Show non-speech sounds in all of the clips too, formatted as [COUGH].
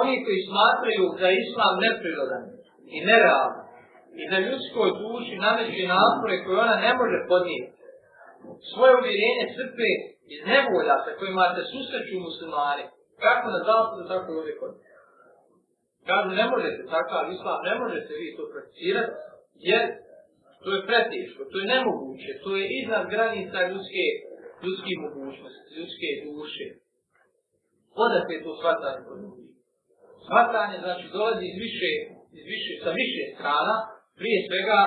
Oni koji smatraju da islam neprirodan i nerealan i da ljudskoj duši nameđuje napore koje ona ne može podnijeti, svoje uvjerenje crpe iz nevolja sa kojima se susreću muslimani, kako na zapadu, tako i ovdje kod njih. Kažu, ne možete takav islam, ne možete vi to prakticirati, jer to je pretiško, to je nemoguće, to je iznad granica ljudske, ljudske mogućnosti, ljudske duše. Odakle je to shvatanje kod njih? Svatanje znači dolazi iz više, iz više, sa više strana, prije svega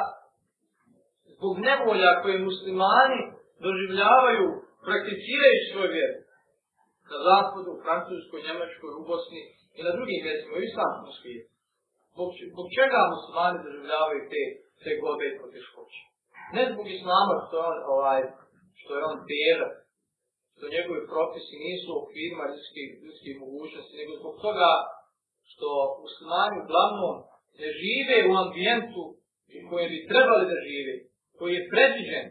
zbog nevolja koje muslimani doživljavaju, prakticiraju svoj vjer na zapadu, u Francuskoj, Njemačkoj, u Bosni i na drugim vjecima, u islamskom svijetu. Zbog, zbog čega muslimani doživljavaju te, te gobe i poteškoće? Ne zbog islama što je on, ovaj, što je on tjera, što njegove propisi nisu u okvirima ljudskih mogućnosti, nego zbog toga što muslimani uglavnom ne žive u ambijentu koje bi trebali da žive, koji je predviđen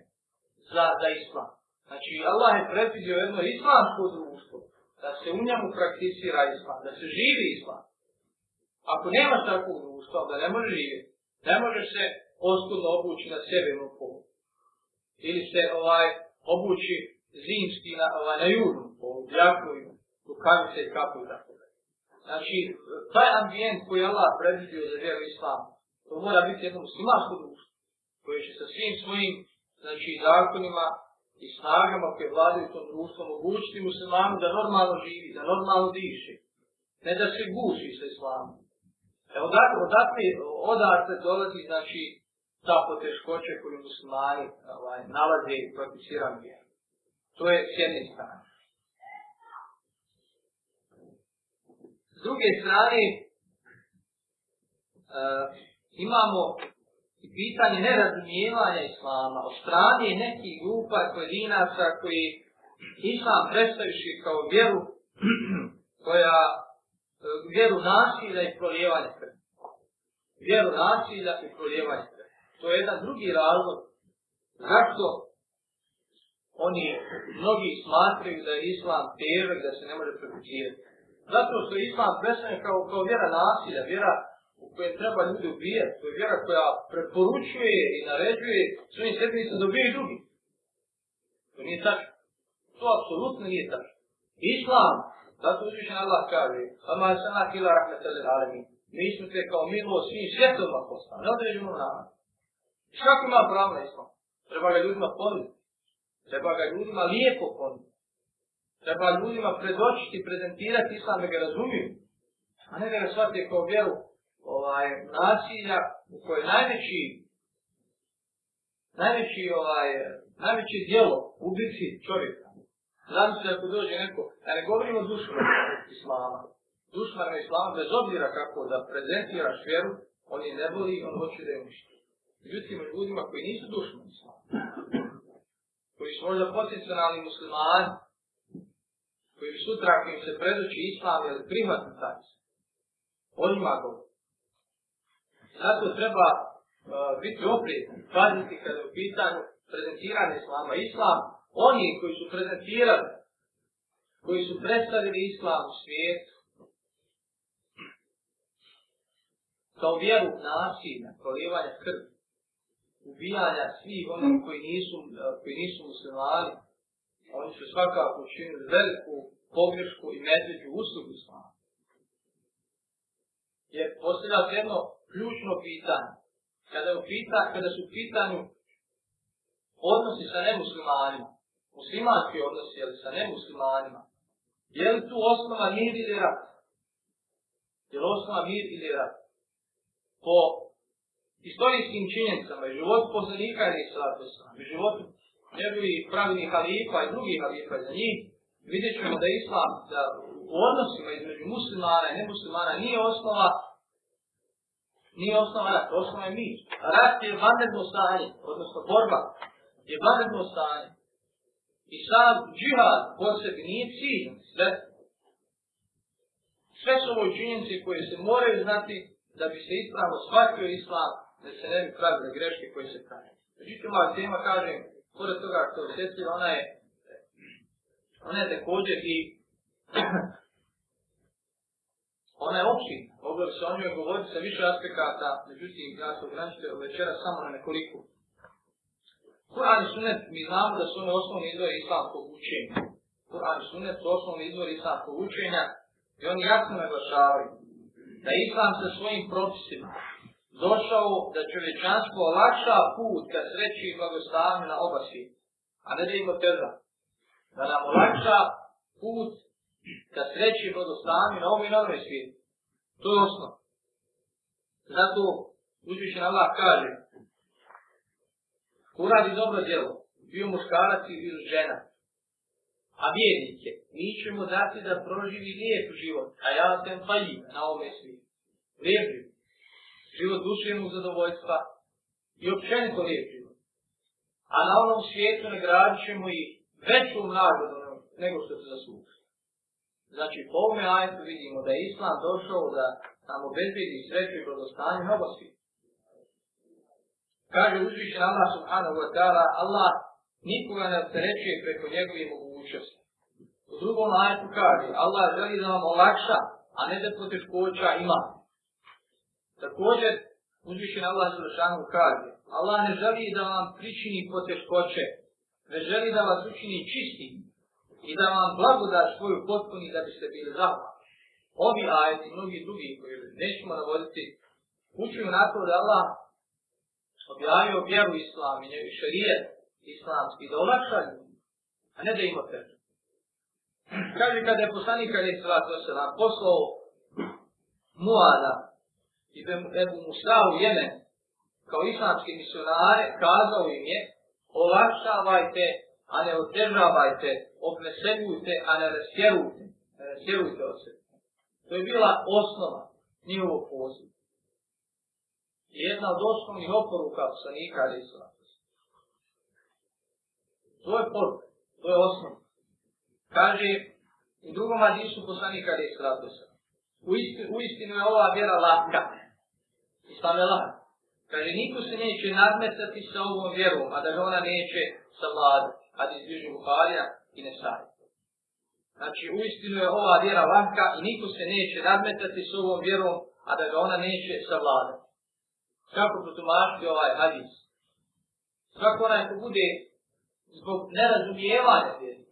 za, za islam. Znači, Allah je predvidio jedno islamsko društvo, da se u njemu prakticira islam, da se živi islam. Ako nema takvog društva, da ne može živjeti, ne može se oskudno obući na sebe u polu. Ili se ovaj, obući zimski na, ovaj, na južnom polu, u Đakovi, u Kavice i Kapu i tako. Znači, taj ambijent koji Allah predvidio za vjeru islam, to mora biti jedno muslimansko društvo, koje će sa svim svojim znači, zakonima i snagama koje vladaju tom društvom omogućiti muslimanu da normalno živi, da normalno diše, ne da se guši sa islamom. E odakle, odakle, odakle dolazi, znači, ta poteškoća koju muslimani ovaj, nalaze i prakticiraju vjeru. To je s jedne strane. S druge strane, uh, imamo i pitanje nerazumijevanja islama od strane nekih grupa pojedinaca koji islam predstaviši kao vjeru [CLEARS THROAT] koja e, vjeru nasilja i prolijevanja krvi. Vjeru nasilja i prolijevanja krvi. To je jedan drugi razlog zašto oni mnogi smatraju da je islam težak da se ne može prekućivati. Zato što je islam predstavljen kao, kao vjera nasilja, vjera u kojoj treba ljudi ubijati, to je vjera koja preporučuje i naređuje svojim sredinicom da ubije i drugi. To nije tačno. To apsolutno nije tačno. Islam, zato uzvišen Allah kaže, Sama je sana kila rahmetele alemi. Mi smo te kao milo svim svjetovima postali, ne određujemo na nama. I kako ima pravo na islam? Treba ga ljudima ponuditi. Treba ga ljudima lijepo ponuditi treba ljudima predočiti, prezentirati islam da ga razumiju, a ne da ga shvatite kao vjeru ovaj, nasilja u kojoj najveći, najveći, ovaj, najveći dijelo ubici čovjeka. Znam se da ako dođe neko, da ne govorimo dušmanom islama, dušmanom islama bez obzira kako da prezentiraš vjeru, on je ne boli i on hoće da je uništi. Međutim, ljudima koji nisu dušmani islama, koji su možda potencionalni muslimani, koji sutra ako im se predoći islam ili prihvatni taj onima govori. Zato treba uh, biti oprijetni, paziti kada je u pitanju prezentiranje islama. Islam, oni koji su prezentirali, koji su predstavili islam u svijetu, kao vjeru nasilja, prolivanja krvi, ubijanja svih onih mm. koji nisu, e, koji nisu muslimali, oni su svakako učinili veliku pogrešku i medveđu uslugu islama. Jer postavlja jedno ključno pitanje. Kada, je pita, kada su u pitanju odnosi sa nemuslimanima, muslimanski odnosi, ali sa nemuslimanima, je li tu osnova mir ili rat? Je li osnova mir ili rat? Po istorijskim činjenicama i životu poslanika ili sada poslana, i životu njegovi pravilni halifa i drugi halifa za njih, vidjet ćemo da islam da u odnosima između muslimana i nemuslimana nije osnova nije osnova rat, osnova je mir. Rat je vanredno stanje, odnosno borba je vanredno stanje. I sam džihad po sebi nije cilj, sve. Sve su ovo činjenci koje se moraju znati da bi se ispravo shvatio islam, da se ne bi pravile greške koje se pravi. Međutim, ova tema, kažem, pored toga što je sestila, ona je ona je također i [CLEARS THROAT] ona je opći oblog sa njoj govori sa više aspekata, međutim, ja se ograničite večera samo na nekoliko. Kur'an i sunet, mi znamo da su one osnovne izvore islamskog učenja. Kur'an i sunet su osnovne izvore islamskog učenja i oni jasno naglašavaju da islam sa svojim propisima, došao da čovječanstvo olakša put ka sreći i blagostavnju na oba svijeta. A ne da ima teža. Da nam olakša put ka sreći i blagostavnju na ovom i novom svijetu. To je osnovno. Zato uzvišen Allah kaže ko radi dobro djelo, bio muškarac i bio žena, a vjernike, mi ćemo dati da proživi lijep život, a ja sam faljim na ovom svijetu. Lijep život život duševnog zadovoljstva i općenito lijep život. A na onom svijetu ne ćemo i veću nagradu nego što se zaslužili. Znači, po ovome ajetu vidimo da je Islam došao da nam obezbedi sreću i blagostanje mnogo svi. Kaže uzvišen Allah subhanahu wa ta'ala, Allah nikoga ne opterećuje preko njegove mogućnosti. U drugom ajetu kaže, Allah želi da vam olakša, a ne da poteškoća imate. Također, uzvišen Allah Zulašanu kaže, Allah ne želi da vam pričini poteškoće, ne želi da vas učini čistim i da vam blagodat svoju potpuni da biste bili zahvali. Ovi ajeti, mnogi drugi koji nećemo navoditi, učuju na to da Allah objavio vjeru islam i njegu šarijet islamski, da olakša a ne da ima pežu. Kaže kada je poslanik Ali Sratu Selam poslao Muada, i Ebu Musa u Jemen, kao islamski misionare, kazao im je, olakšavajte, a ne otežavajte, obnesenjujte, a ne resjerujte, ne resjerujte od sebe. To je bila osnova njihovo poziv. I jedna od osnovnih oporuka od sanika ili islamska. To je poruka, to je osnova. Kaže, u drugom adisu poslanika ili islamska. U, isti, u istinu je ova vjera lahka samela. Kaže, niko se neće nadmetati sa ovom vjerom, a da ga ona neće savladati. Kad izbježi Buharija i Nesari. Znači, uistinu je ova vjera lanka i niko se neće nadmetati sa ovom vjerom, a da ga ona neće savladati. Kako protumašiti ovaj hadis? Svako onaj ko bude zbog nerazumijevanja vjeri,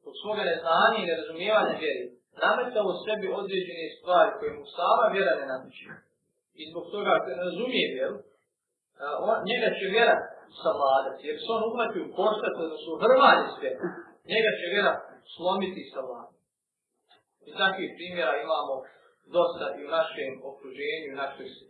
zbog svoga neznanja i nerazumijevanja vjeri, nametao u sebi određene stvari koje mu sama vjera ne nadmećuje i zbog toga se ne razumije vjeru, njega će vjera savladati, jer se on uhvati u koštac, da su hrvali sve, njega će vjera slomiti savladati. I takvih primjera imamo dosta i u našem okruženju, u našoj sredini.